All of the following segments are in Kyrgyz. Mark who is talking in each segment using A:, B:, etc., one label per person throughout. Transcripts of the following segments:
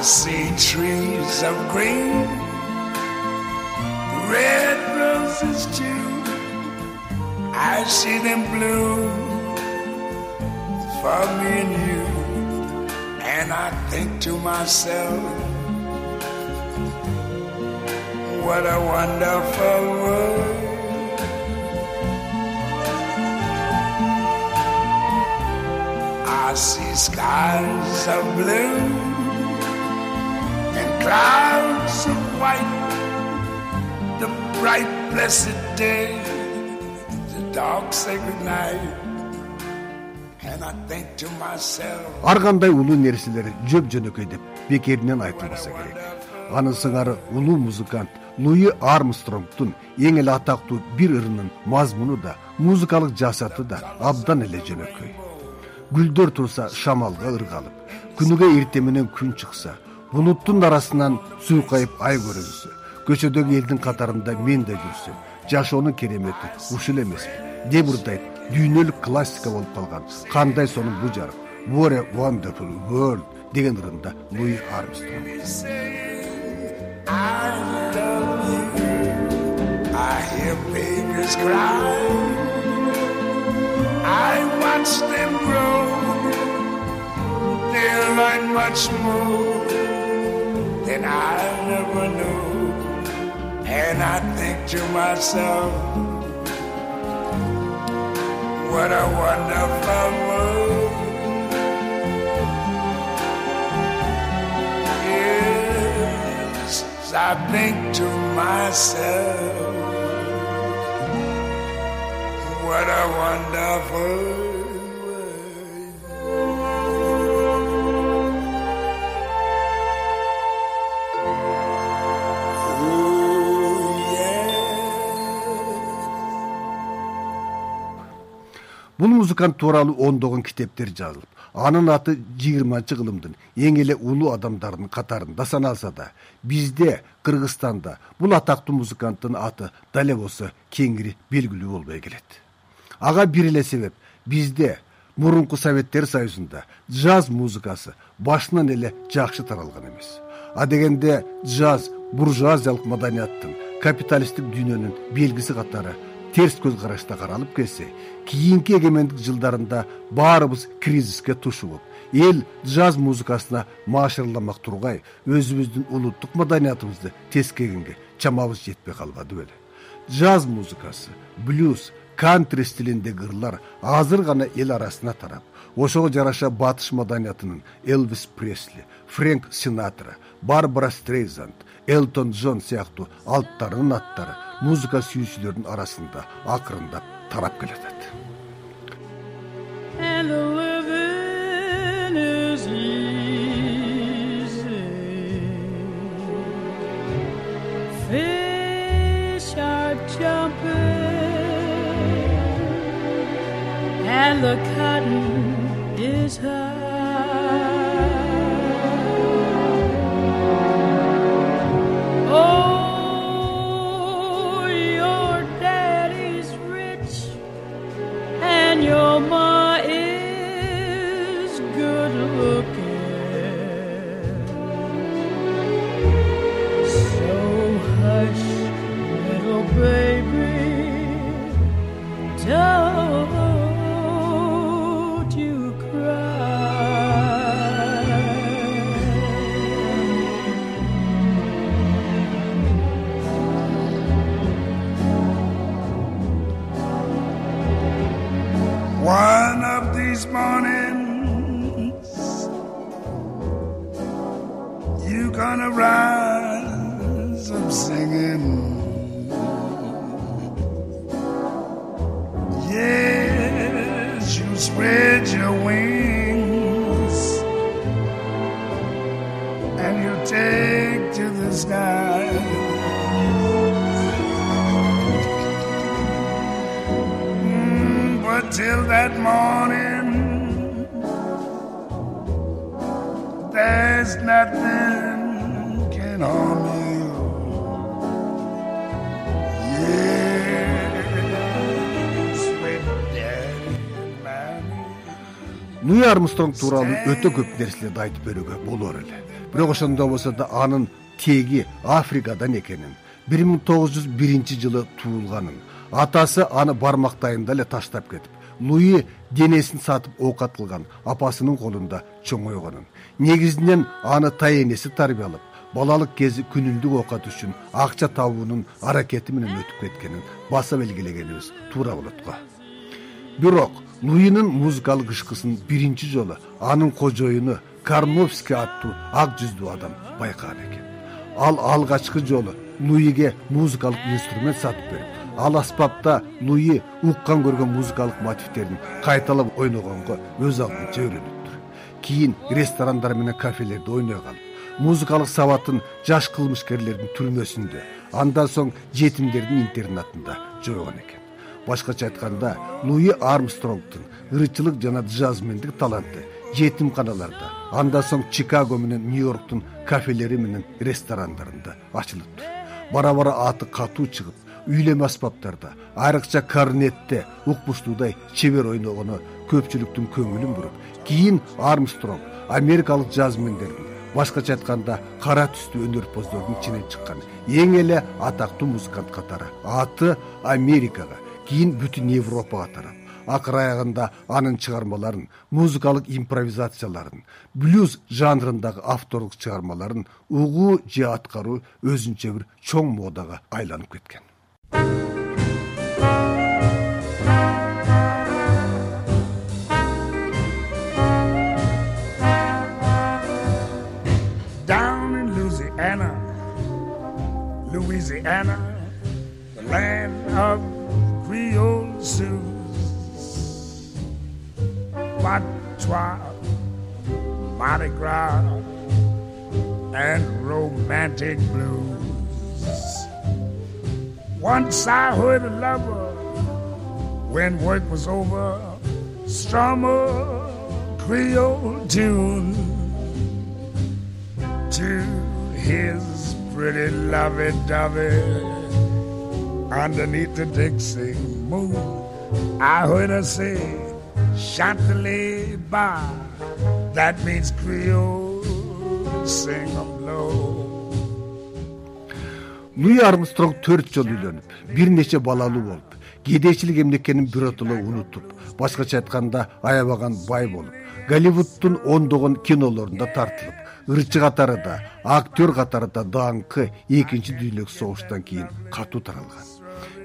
A: I see trees of green. Red roses too. I see them blue for me and you. And I think to myself what a wonderful world. I see skies of blue clouds of white the bright blessed day the dark sacred night. And I think to myself
B: ар кандай улуу нерселер жөп жөнөкөй деп бекеринен айтылбаса керек. анын сыңары улуу музыкант луи армстронгдун эң эле атактуу бир ырынын мазмуну да музыкалык жасаты да абдан эле жөнөкөй. Гүлдөр турса шамалга ыргалып күнүгө эртең менен күн чыкса булуттун арасынан сүйкайып ай көрүнсө көчөдөгү элдин катарында мен да жүрсөм. Жашоонун керемети ушул эмеспи деп ырдайт дүйнөлүк классика болуп калган. Кандай сонун бу жарык воре wonderful world деген ырында луи армстронг.
A: I watch them grow. They learn much more think to myself What a wonderful world. Yes, I think to myself What a wonderful
B: бул музыкант тууралуу ондогон китептер жазылып анын аты жыйырманчы кылымдын эң эле улуу адамдарынын катарында саналса да бизде кыргызстанда бул атактуу музыканттын аты дал эле болсо кеңири белгилүү болбой келет. Ага бир эле себеп. Бизде мурунку советтер союзунда джаз музыкасы башынан эле жакшы таралган эмес. А дегенде джаз буржуазиялык маданияттын капиталисттик дүйнөнүн белгиси катары терс көз карашта каралып келсе кийинки эгемендик жылдарында баарыбыз кризиске туш болуп эл джаз музыкасына маашырламак тургай өзүбүздүн улуттук маданиятыбызды тескегенге чамабыз жетпей калбады беле. Джаз музыкасы блюз кантри стилиндеги ырлар азыр гана эл арасына тарап ошого жараша батыш маданиятынын элвис пресли фрэнк синатра барбара стрейзанд элтон джон сыяктуу алыптарынын аттары музыка сүйүүчүлөрдүн арасында акырындап тарап
C: is high. And
A: that morning, there's nothing can harm you. Yes, with daddy and mommy.
B: луи армстронг тууралуу өтө көп нерселерди айтып берүүгө болор эле бирок ошондой болсо да анын теги африкадан экенин бир миң тогуз жүз биринчи жылы туулганын атасы аны бармактайында эле таштап кетип луи денесин сатып оокат кылган апасынын колунда чоңойгонун негизинен аны тайэнеси тарбиялап балалык кези күнүмдүк оокат үчүн акча табуунун аракети менен өтүп кеткенин баса белгилегенибиз туура болот го бирок луинин музыкалык ышкысын биринчи жолу анын кожоюну карновский аттуу ак жүздүү адам байкаган экен. Ал алгачкы жолу луиге музыкалык инструмент сатып берип ал аспапта луи уккан көргөн музыкалык мотивтерин кайталап ойногонго өз алдынча үйрөнүптүр кийин ресторандар менен кафелерде ойной калып музыкалык сабатын жаш кылмышкерлердин түрмөсүндө андан соң жетимдердин интернатында жойгон экен. Башкача айтканда луи армстронгдун ырчылык жана джазмендик таланты жетимканаларда андан соң чикаго менен нью йорктун кафелери менен ресторандарында ачылыптыр бара бара аты катуу чыгып үйлөмө аспаптарда айрыкча корнетте укмуштуудай чебер ойногону көпчүлүктүн көңүлүн буруп кийин армстронг америкалык жазмендердин башкача айтканда кара түстүү өнөрпоздордун ичинен чыккан эң эле атактуу музыкант катары аты америкага кийин бүтүн европага тарап акыр аягында анын чыгармаларын музыкалык импровизацияларын блюз жанрындагы авторлук чыгармаларын угуу же аткаруу өзүнчө бир чоң модага айланып кеткен
A: Louisiana, the land of Creole Sioux. patois, Mardi Gras, and romantic blues. Once I heard a lover when work was over, strum a Creole tune to his pretty lovey-dovey underneath the Dixie moon. I heard her say, Chantilly bar that means Creole sing em low
B: луи армстронг төрт жолу үйлөнүп бир нече балалуу болуп кедейчилик эмне биротоло унутуп башкача айтканда аябаган бай болуп голливуддун ондогон кинолорунда тартылып ырчы катары да актер катары да даңкы экинчи дүйнөлүк согуштан кийин катуу таралган.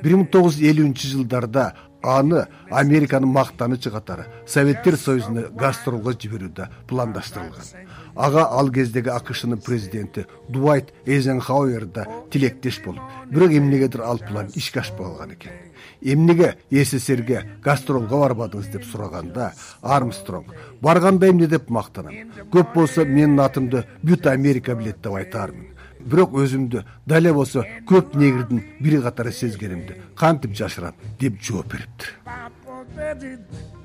B: Бир миң тогуз жүз элүүнчү жылдарда аны американын мактанычы катары советтер союзуна гастролго жиберүү да пландаштырылган ага ал кездеги акшнын президенти дуайт эйзенхауэр да тилектеш болуп бирок эмнегедир ал план ишке ашпай калган экен. Эмнеге сссрге гастролго барбадыңыз деп сураганда армстронг барганда эмне деп мактанам? Көп болсо менин атымды бүт америка билет деп айтаармын бирок өзүмдү дале болсо көп негрдин бири катары сезгенимди кантип жашырам? деп жооп бериптир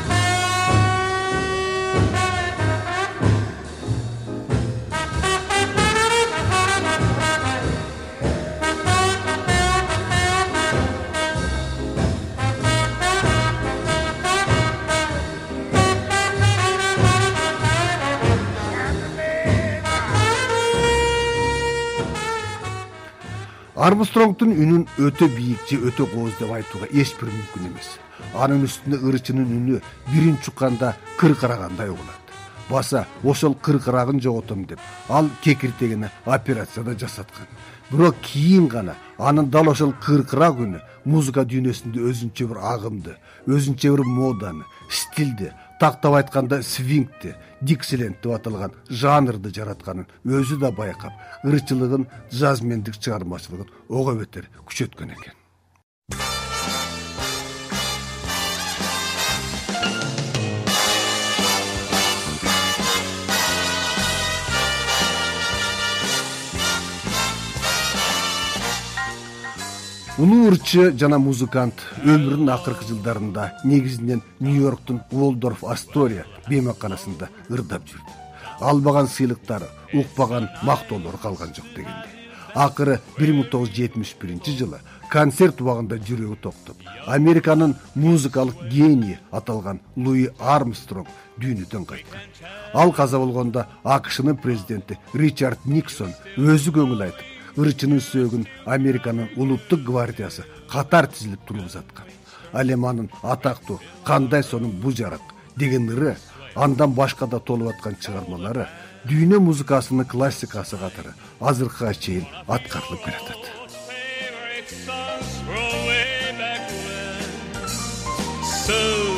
B: армстронгдун үнүн өтө бийик же өтө кооз деп айтууга эч бир мүмкүн эмес. Анын үстүнө ырчынын үнү бирин чукканда кыркырагандай угулат баса ошол кыркырагын жоготом деп ал кекиртегине операция да жасаткан. Бирок кийин гана анын дал ошол кыркырак үнү музыка дүйнөсүндө өзүнчө бир агымды өзүнчө бир моданы стилди тактап айтканда свингти диксиленд деп аталган жанрды жаратканын өзү да байкап ырчылыгын жазмендик чыгармачылыгын ого бетер күчөткөн экен улуу ырчы жана музыкант өмүрүнүн акыркы жылдарында негизинен нью йорктун уолдорф астория беймаканасында ырдап жүрдү. Албаган сыйлыктары укпаган мактоолору калган жок дегендей акыры бир миң тогуз жүз жетимиш биринчи жылы концерт убагында жүрөгү токтоп американын музыкалык генийи аталган луи армстронг дүйнөдөн кайткан. Ал каза болгондо акшнын президенти ричард никсон өзү көңүл айтып ырчынын сөөгүн американын улуттук гвардиясы катар тизилип туруп узаткан ал эми анын атактуу кандай сонун бу жарык? деген ыры андан башка да толуп аткан чыгармалары дүйнө музыкасынын классикасы катары азыркыга чейин аткарылып келатат.
D: So